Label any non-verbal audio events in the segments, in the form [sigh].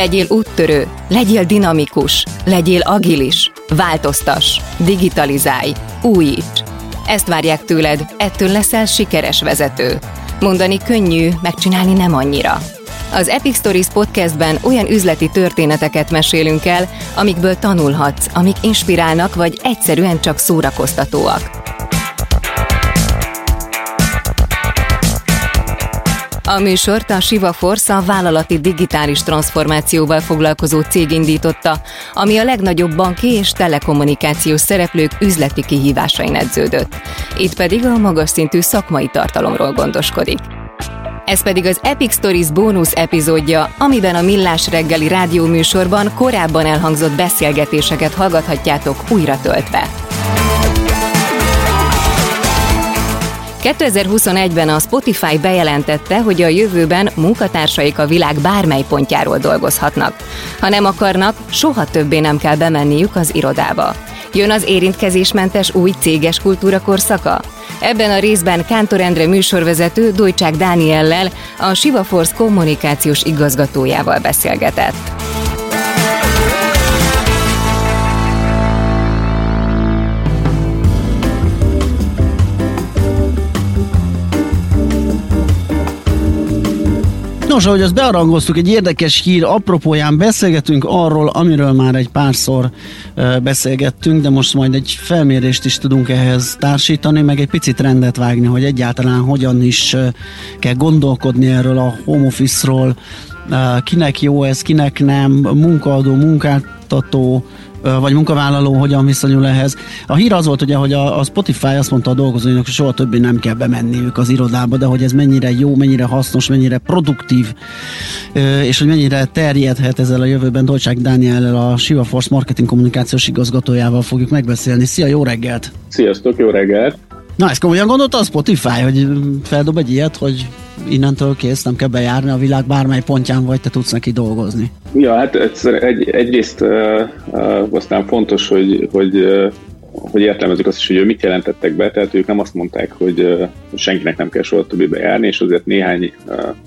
Legyél úttörő, legyél dinamikus, legyél agilis, változtass, digitalizálj, újíts. Ezt várják tőled, ettől leszel sikeres vezető. Mondani könnyű, megcsinálni nem annyira. Az Epic Stories podcastben olyan üzleti történeteket mesélünk el, amikből tanulhatsz, amik inspirálnak vagy egyszerűen csak szórakoztatóak. A műsort a Siva Force a vállalati digitális transformációval foglalkozó cég indította, ami a legnagyobb banki és telekommunikációs szereplők üzleti kihívásain edződött. Itt pedig a magas szintű szakmai tartalomról gondoskodik. Ez pedig az Epic Stories bónusz epizódja, amiben a Millás reggeli rádióműsorban korábban elhangzott beszélgetéseket hallgathatjátok újra töltve. 2021-ben a Spotify bejelentette, hogy a jövőben munkatársaik a világ bármely pontjáról dolgozhatnak. Ha nem akarnak, soha többé nem kell bemenniük az irodába. Jön az érintkezésmentes új céges kultúra korszaka? Ebben a részben Kántor Endre műsorvezető Dojcsák Dániellel, a Siva kommunikációs igazgatójával beszélgetett. Nos, ahogy azt bearangoztuk, egy érdekes hír apropóján beszélgetünk arról, amiről már egy párszor beszélgettünk, de most majd egy felmérést is tudunk ehhez társítani, meg egy picit rendet vágni, hogy egyáltalán hogyan is kell gondolkodni erről a home office-ról, kinek jó ez, kinek nem, munkaadó, munkáltató, vagy munkavállaló hogyan viszonyul ehhez. A hír az volt ugye, hogy a, a Spotify azt mondta a dolgozóinak, hogy soha többé nem kell bemenniük az irodába, de hogy ez mennyire jó, mennyire hasznos, mennyire produktív, és hogy mennyire terjedhet ezzel a jövőben. Dolcsák Dániel a Siva Force marketing kommunikációs igazgatójával fogjuk megbeszélni. Szia, jó reggelt! Sziasztok, jó reggelt! Na, ezt komolyan gondolta a Spotify, hogy feldob egy ilyet, hogy innentől kész, nem kell bejárni a világ bármely pontján, vagy te tudsz neki dolgozni? Ja, hát egy, egyrészt uh, uh, aztán fontos, hogy, hogy uh, hogy értelmezzük azt is, hogy mit jelentettek be, tehát ők nem azt mondták, hogy senkinek nem kell soha többé bejárni, és azért néhány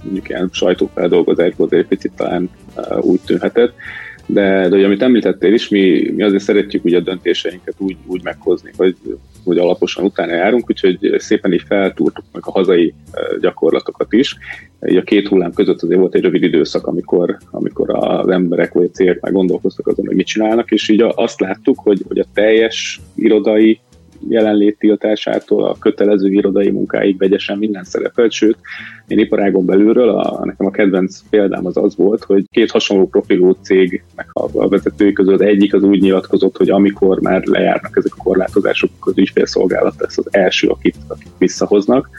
mondjuk ilyen sajtófeldolgozásból egy picit talán úgy tűnhetett, de, de hogy amit említettél is, mi, mi azért szeretjük ugye a döntéseinket úgy, úgy meghozni, hogy, hogy alaposan utána járunk, úgyhogy szépen így feltúrtuk meg a hazai gyakorlatokat is. Így a két hullám között azért volt egy rövid időszak, amikor, amikor az emberek vagy a cégek már gondolkoztak azon, hogy mit csinálnak, és így azt láttuk, hogy, hogy a teljes irodai jelenlét tiltásától a kötelező irodai munkáig vegyesen minden szerepelt, sőt, én iparágon belülről, a, nekem a kedvenc példám az az volt, hogy két hasonló profilú cégnek a, a vezetői között egyik az úgy nyilatkozott, hogy amikor már lejárnak ezek a korlátozások, az ügyfélszolgálat lesz az első, akit, akit visszahoznak,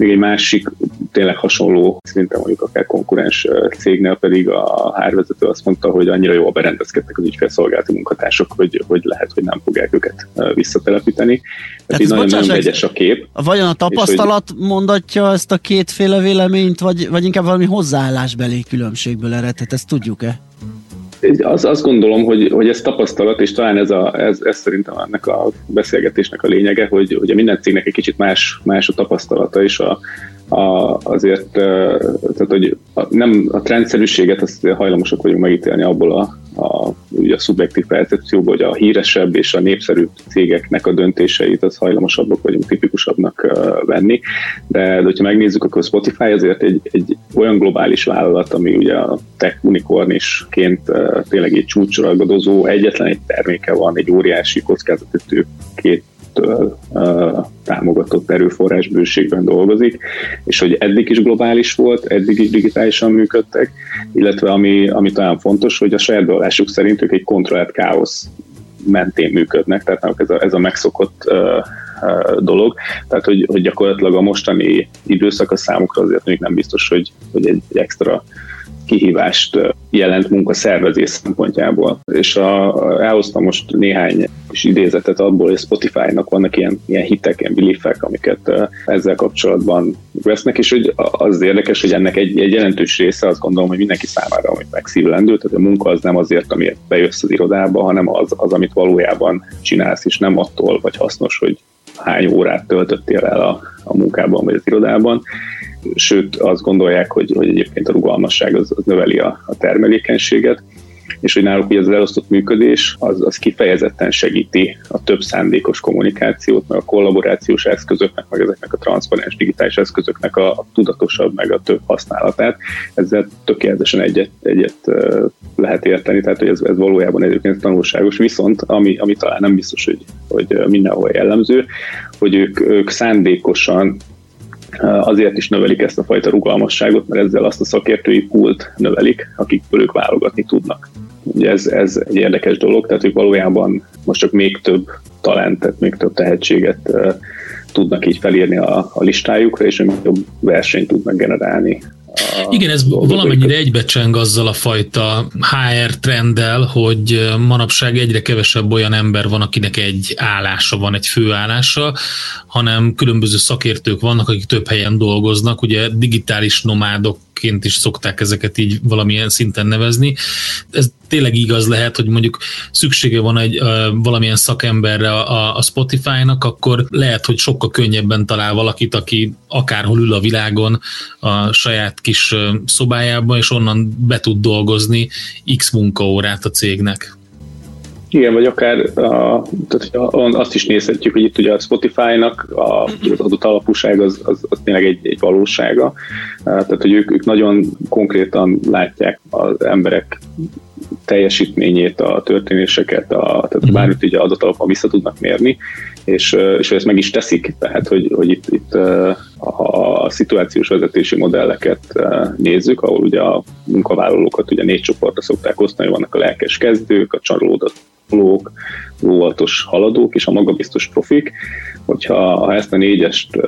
még egy másik, tényleg hasonló, szerintem mondjuk akár konkurens cégnél pedig a hárvezető azt mondta, hogy annyira jól berendezkedtek az ügyfélszolgálati munkatársak, hogy, hogy lehet, hogy nem fogják őket visszatelepíteni. Tehát így nagyon, nagyon vegyes a kép. Vajon a tapasztalat hogy... mondatja ezt a kétféle véleményt, vagy, vagy inkább valami hozzáállásbeli különbségből eredhet, ezt tudjuk-e? Az, azt gondolom, hogy, hogy ez tapasztalat, és talán ez, a, ez, ez szerintem ennek a beszélgetésnek a lényege, hogy ugye minden cégnek egy kicsit más, más a tapasztalata, és a, a, azért, tehát hogy a, nem a trendszerűséget azt hajlamosak vagyunk megítélni abból a, a, ugye a szubjektív percepcióból, hogy a híresebb és a népszerűbb cégeknek a döntéseit az hajlamosabbak vagyunk tipikusabbnak venni, de, de hogyha megnézzük, akkor Spotify azért egy, egy olyan globális vállalat, ami ugye a tech uh, tényleg egy csúcsragadozó, egyetlen egy terméke van, egy óriási kockázatető két től támogatott erőforrás bőségben dolgozik, és hogy eddig is globális volt, eddig is digitálisan működtek, illetve ami, ami talán fontos, hogy a saját vallásuk szerint ők egy kontrollált káosz mentén működnek, tehát ez a, ez a megszokott dolog. Tehát, hogy, hogy gyakorlatilag a mostani időszak a számukra azért még nem biztos, hogy, hogy egy, egy extra kihívást jelent munkaszervezés szempontjából. És a, elhoztam most néhány is idézetet abból, hogy Spotify-nak vannak ilyen, ilyen hitek, ilyen beliefek, amiket ezzel kapcsolatban vesznek, és hogy az érdekes, hogy ennek egy, egy jelentős része azt gondolom, hogy mindenki számára, amit megszívlendő, tehát a munka az nem azért, amiért bejössz az irodába, hanem az, az amit valójában csinálsz, és nem attól vagy hasznos, hogy hány órát töltöttél el a, a munkában vagy az irodában sőt azt gondolják, hogy, hogy egyébként a rugalmasság az, az növeli a, a termelékenységet és hogy náluk ugye az elosztott működés az, az kifejezetten segíti a több szándékos kommunikációt, meg a kollaborációs eszközöknek, meg ezeknek a transzparens digitális eszközöknek a, a tudatosabb, meg a több használatát. Ezzel tökéletesen egyet, egyet lehet érteni, tehát hogy ez, ez valójában egyébként tanulságos, viszont ami, ami talán nem biztos, hogy, hogy mindenhol jellemző, hogy ők, ők szándékosan azért is növelik ezt a fajta rugalmasságot, mert ezzel azt a szakértői pult növelik, akikből ők válogatni tudnak. Ugye ez, ez egy érdekes dolog, tehát ők valójában most csak még több talentet, még több tehetséget tudnak így felírni a, a listájukra, és még jobb versenyt tudnak generálni igen, ez valamennyire egybecseng azzal a fajta HR trenddel, hogy manapság egyre kevesebb olyan ember van, akinek egy állása van, egy főállása, hanem különböző szakértők vannak, akik több helyen dolgoznak, ugye digitális nomádok ként is szokták ezeket így valamilyen szinten nevezni. Ez tényleg igaz lehet, hogy mondjuk szüksége van egy uh, valamilyen szakemberre a, a Spotify-nak, akkor lehet, hogy sokkal könnyebben talál valakit, aki akárhol ül a világon a saját kis szobájában, és onnan be tud dolgozni x munkaórát a cégnek. Igen, vagy akár a, tehát, azt is nézhetjük, hogy itt ugye a Spotify-nak a, az adott alapúság az, az, az tényleg egy, egy valósága. Tehát, hogy ők, ők nagyon konkrétan látják az emberek teljesítményét, a történéseket, a, tehát mhm. bármit ugye adott alapon vissza tudnak mérni, és, és ezt meg is teszik, tehát hogy, hogy itt, itt a, a szituációs vezetési modelleket nézzük, ahol ugye a munkavállalókat ugye négy csoportra szokták osztani, vannak a lelkes kezdők, a csalódott louca. Óvatos haladók és a magabiztos profik. Hogyha ha ezt a négyest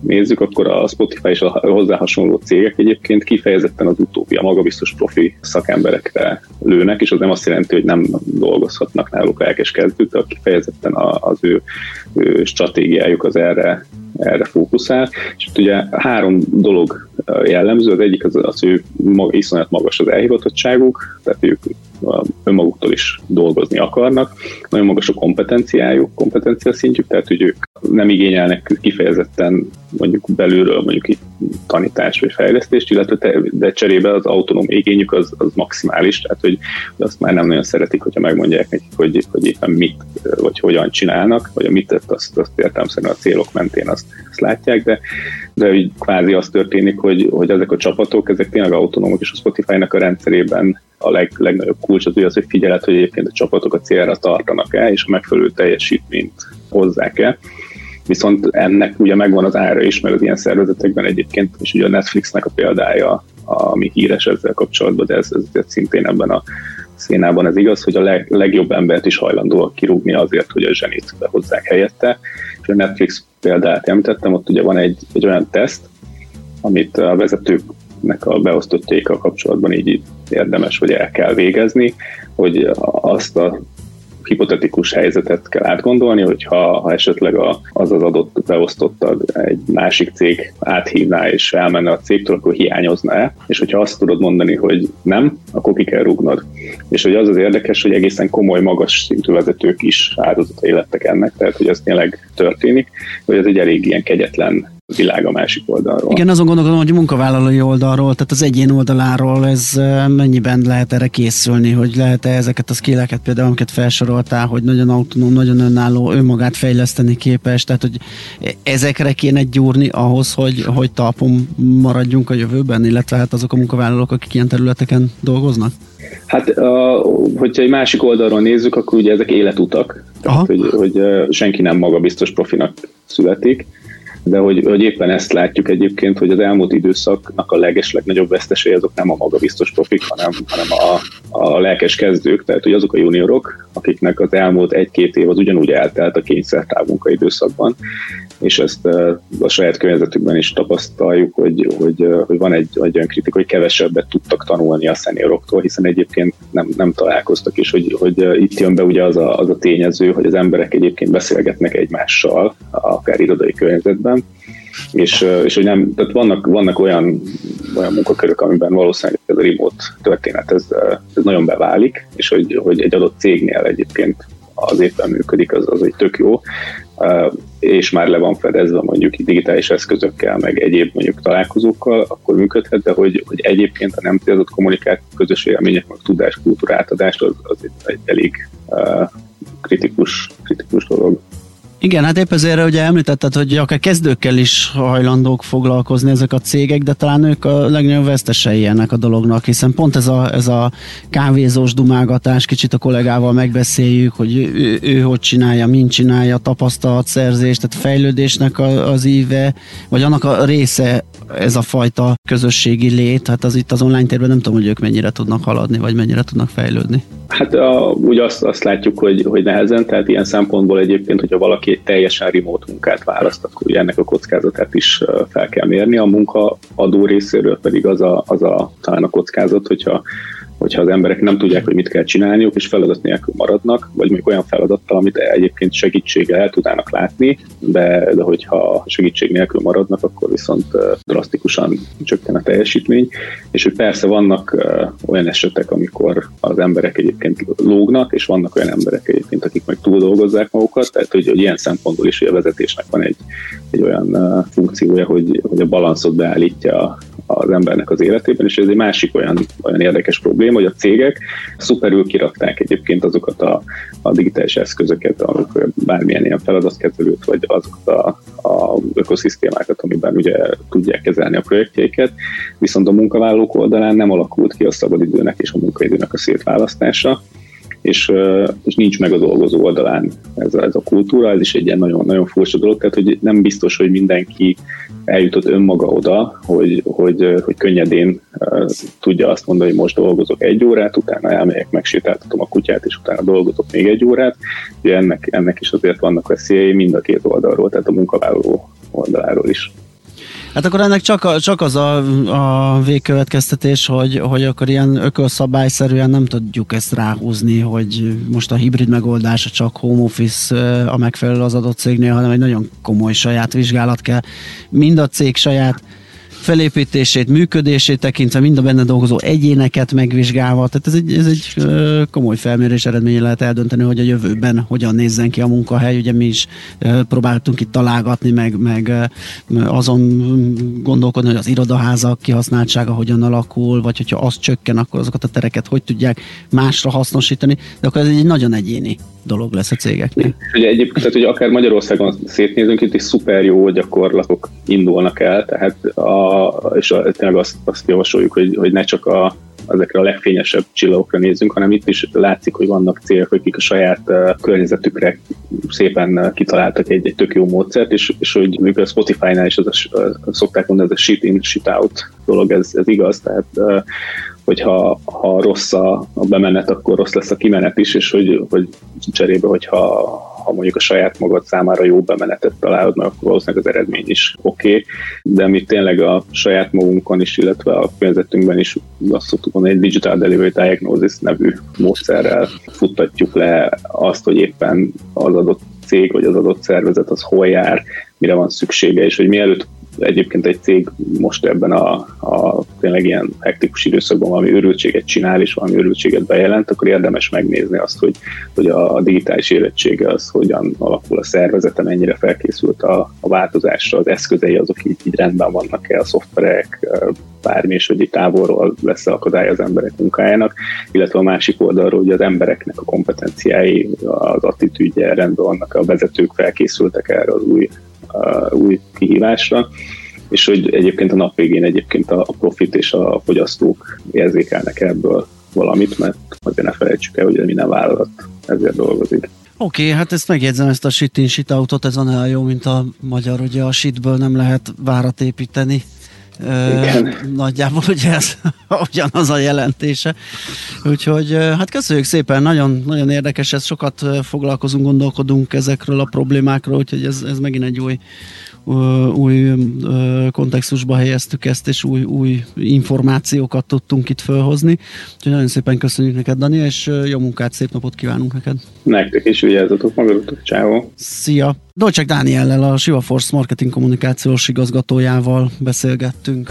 nézzük, akkor a Spotify és a hozzá hasonló cégek egyébként kifejezetten az utóbbi, a magabiztos profi szakemberekre lőnek, és az nem azt jelenti, hogy nem dolgozhatnak náluk lelkes kezdők, de kifejezetten az ő, ő stratégiájuk az erre erre fókuszál, és itt ugye három dolog jellemző, az egyik az, az ő iszonyat magas az elhivatottságuk, tehát ők önmaguktól is dolgozni akarnak, nagyon magas a kompetenciájuk, kompetencia szintjük, tehát hogy ők nem igényelnek kifejezetten mondjuk belülről mondjuk itt tanítás vagy fejlesztést, illetve te, de cserébe az autonóm igényük az, az maximális, tehát hogy azt már nem nagyon szeretik, hogyha megmondják nekik, hogy, hogy éppen mit vagy hogyan csinálnak, vagy a mit tett, azt, azt értelmszerűen a célok mentén azt, azt látják, de, de így kvázi az történik, hogy, hogy ezek a csapatok, ezek tényleg autonómok, és a Spotify-nak a rendszerében a leg, legnagyobb kulcs az, az, hogy figyeled, hogy egyébként a csapatok a célra tartanak-e, és a megfelelő teljesítményt hozzák-e. Viszont ennek ugye megvan az ára is, mert az ilyen szervezetekben egyébként, és ugye a Netflixnek a példája, ami híres ezzel kapcsolatban, de ez, ez, ez szintén ebben a szénában ez igaz, hogy a leg, legjobb embert is hajlandóak kirúgni azért, hogy a zsenit behozzák helyette. És a Netflix példát említettem, ott ugye van egy, egy olyan teszt, amit a vezetőknek a beosztottjaikkal kapcsolatban így érdemes, vagy el kell végezni, hogy azt a hipotetikus helyzetet kell átgondolni, hogyha ha esetleg a, az az adott beosztottad egy másik cég áthívná és elmenne a cégtől, akkor hiányozna-e, és hogyha azt tudod mondani, hogy nem, akkor ki kell rúgnod. És hogy az az érdekes, hogy egészen komoly, magas szintű vezetők is áldozatai lettek ennek, tehát hogy ez tényleg történik, hogy ez egy elég ilyen kegyetlen világ a másik oldalról. Igen, azon gondolkodom, hogy a munkavállalói oldalról, tehát az egyén oldaláról ez mennyiben lehet erre készülni, hogy lehet-e ezeket a skilleket például, amiket felsoroltál, hogy nagyon autonóm, nagyon önálló, önmagát fejleszteni képes, tehát hogy ezekre kéne gyúrni ahhoz, hogy, hogy talpon maradjunk a jövőben, illetve hát azok a munkavállalók, akik ilyen területeken dolgoznak? Hát, hogyha egy másik oldalról nézzük, akkor ugye ezek életutak. Tehát, hogy, hogy senki nem magabiztos profinak születik de hogy, hogy éppen ezt látjuk egyébként, hogy az elmúlt időszaknak a leges legnagyobb vesztesei azok nem a magabiztos profik, hanem, hanem a, a lelkes kezdők, tehát hogy azok a juniorok, akiknek az elmúlt egy-két év az ugyanúgy eltelt a kényszertávunka időszakban, és ezt a saját környezetükben is tapasztaljuk, hogy, hogy, hogy van egy, egy olyan kritika, hogy kevesebbet tudtak tanulni a szenioroktól, hiszen egyébként nem, nem találkoztak, és hogy, hogy itt jön be ugye az a, az a tényező, hogy az emberek egyébként beszélgetnek egymással, akár irodai környezetben, és, és hogy nem, tehát vannak, vannak olyan, olyan munkakörök, amiben valószínűleg ez a remote történet ez, ez nagyon beválik, és hogy, hogy egy adott cégnél egyébként az éppen működik, az, az egy tök jó. és már le van fedezve mondjuk digitális eszközökkel, meg egyéb mondjuk találkozókkal, akkor működhet, de hogy, hogy egyébként a nem célzott kommunikáció, közös élmények, meg tudáskultúra átadás az, az egy elég kritikus, kritikus dolog. Igen, hát épp ezért ugye említetted, hogy akár kezdőkkel is hajlandók foglalkozni ezek a cégek, de talán ők a legnagyobb vesztesei ennek a dolognak, hiszen pont ez a, ez a kávézós dumágatás, kicsit a kollégával megbeszéljük, hogy ő, ő hogy csinálja, mint csinálja, tapasztalatszerzés, tehát fejlődésnek a, az íve, vagy annak a része ez a fajta közösségi lét, hát az itt az online térben nem tudom, hogy ők mennyire tudnak haladni, vagy mennyire tudnak fejlődni. Hát a, úgy azt, azt látjuk, hogy, hogy nehezen, tehát ilyen szempontból egyébként, hogyha valaki egy teljesen remote munkát választ, akkor ugye ennek a kockázatát is fel kell mérni. A munkaadó részéről pedig az a, az a talán a kockázat, hogyha hogyha az emberek nem tudják, hogy mit kell csinálniuk, és feladat nélkül maradnak, vagy még olyan feladattal, amit egyébként segítséggel el tudnának látni, de, de hogyha segítség nélkül maradnak, akkor viszont drasztikusan csökken a teljesítmény. És hogy persze vannak olyan esetek, amikor az emberek egyébként lógnak, és vannak olyan emberek egyébként, akik meg túl dolgozzák magukat, tehát hogy, hogy ilyen szempontból is, hogy a vezetésnek van egy, egy olyan funkciója, hogy, hogy a balanszot beállítja az embernek az életében, és ez egy másik olyan, olyan érdekes probléma, hogy a cégek szuperül kirakták egyébként azokat a, a digitális eszközöket, amik bármilyen ilyen feladatkezelőt, vagy azokat a, a ökoszisztémákat, amiben ugye tudják kezelni a projektjeiket, viszont a munkavállalók oldalán nem alakult ki a szabadidőnek és a munkaidőnek a szétválasztása, és, és nincs meg a dolgozó oldalán ez a, ez a kultúra, ez is egy ilyen nagyon, nagyon furcsa dolog, tehát hogy nem biztos, hogy mindenki eljutott önmaga oda, hogy, hogy, hogy könnyedén tudja azt mondani, hogy most dolgozok egy órát, utána elmegyek, megsétáltatom a kutyát, és utána dolgozok még egy órát. Ugye ennek, ennek is azért vannak veszélyei mind a két oldalról, tehát a munkavállaló oldaláról is. Hát akkor ennek csak, csak az a, a végkövetkeztetés, hogy, hogy akkor ilyen ökölszabályszerűen nem tudjuk ezt ráhúzni, hogy most a hibrid megoldása csak home office a megfelelő az adott cégnél, hanem egy nagyon komoly saját vizsgálat kell. Mind a cég saját felépítését, működését tekintve, mind a benne dolgozó egyéneket megvizsgálva. Tehát ez egy, ez egy komoly felmérés eredménye lehet eldönteni, hogy a jövőben hogyan nézzen ki a munkahely. Ugye mi is próbáltunk itt találgatni, meg, meg azon gondolkodni, hogy az irodaházak kihasználtsága hogyan alakul, vagy hogyha az csökken, akkor azokat a tereket hogy tudják másra hasznosítani. De akkor ez egy nagyon egyéni dolog lesz a cégeknél. Ugye egyébként, tehát, hogy akár Magyarországon szétnézünk, itt is szuper jó gyakorlatok indulnak el, tehát a, és a, tényleg azt, azt javasoljuk, hogy, hogy ne csak a, ezekre a legfényesebb csillagokra nézzünk, hanem itt is látszik, hogy vannak célok, akik a saját uh, környezetükre szépen kitaláltak egy, egy tök jó módszert, és, és hogy mondjuk a Spotify-nál is az a, szokták mondani, ez a shit in, shit out dolog, ez, ez igaz, tehát uh, hogyha ha rossz a, a bemenet, akkor rossz lesz a kimenet is, és hogy, hogy cserébe, hogyha ha mondjuk a saját magad számára jó bemenetet találod, mert akkor valószínűleg az eredmény is oké, okay. de mi tényleg a saját magunkon is, illetve a környezetünkben is azt szoktuk mondani, egy Digital Delivery Diagnosis nevű módszerrel futtatjuk le azt, hogy éppen az adott cég vagy az adott szervezet az hol jár, mire van szüksége, és hogy mielőtt egyébként egy cég most ebben a, a tényleg ilyen hektikus időszakban valami őrültséget csinál, és valami őrültséget bejelent, akkor érdemes megnézni azt, hogy, hogy a, digitális érettsége az hogyan alakul a szervezete, mennyire felkészült a, a változásra, az eszközei azok így, így rendben vannak-e, a szoftverek, bármi, és hogy itt távolról lesz akadály az emberek munkájának, illetve a másik oldalról, hogy az embereknek a kompetenciái, az attitűdje rendben vannak, a vezetők felkészültek erre az új új kihívásra, és hogy egyébként a nap végén egyébként a profit és a fogyasztók érzékelnek ebből valamit, mert azért ne felejtsük el, hogy minden vállalat ezért dolgozik. Oké, okay, hát ezt megjegyzem, ezt a shit in shit autót, ez van olyan jó, mint a magyar, ugye a shitből nem lehet várat építeni. Igen. Nagyjából ugye ez [laughs] ugyanaz a jelentése. Úgyhogy hát köszönjük szépen, nagyon, nagyon érdekes, ez sokat foglalkozunk, gondolkodunk ezekről a problémákról, úgyhogy ez, ez megint egy új, új kontextusba helyeztük ezt, és új, új információkat tudtunk itt felhozni. Úgyhogy nagyon szépen köszönjük neked, Dani, és jó munkát, szép napot kívánunk neked. Nektek is vigyázzatok magatok, ciao. Szia! Dolcsák Dániellel, a Siva Force marketing kommunikációs igazgatójával beszélgettünk.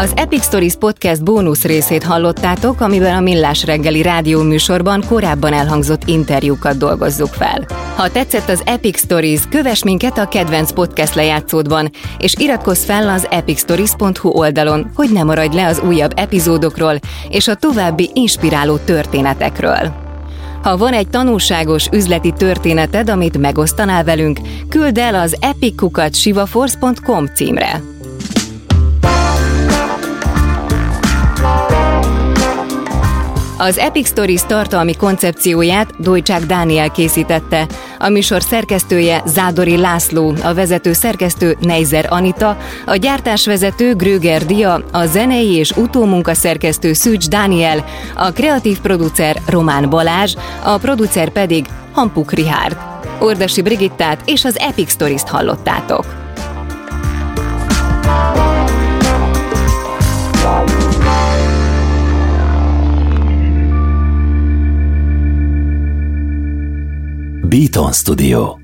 Az Epic Stories Podcast bónusz részét hallottátok, amiben a Millás reggeli rádió műsorban korábban elhangzott interjúkat dolgozzuk fel. Ha tetszett az Epic Stories, kövess minket a kedvenc podcast lejátszódban, és iratkozz fel az epicstories.hu oldalon, hogy ne maradj le az újabb epizódokról és a további inspiráló történetekről. Ha van egy tanulságos üzleti történeted, amit megosztanál velünk, küld el az epickukat.sivaforce.com címre. Az Epic Stories tartalmi koncepcióját Dojcsák Dániel készítette, a műsor szerkesztője Zádori László, a vezető szerkesztő Neizer Anita, a gyártásvezető Gröger Dia, a zenei és utómunka szerkesztő Szűcs Dániel, a kreatív producer Román Balázs, a producer pedig Hampuk Rihárd. Ordasi Brigittát és az Epic Stories-t hallottátok. Beaton Studio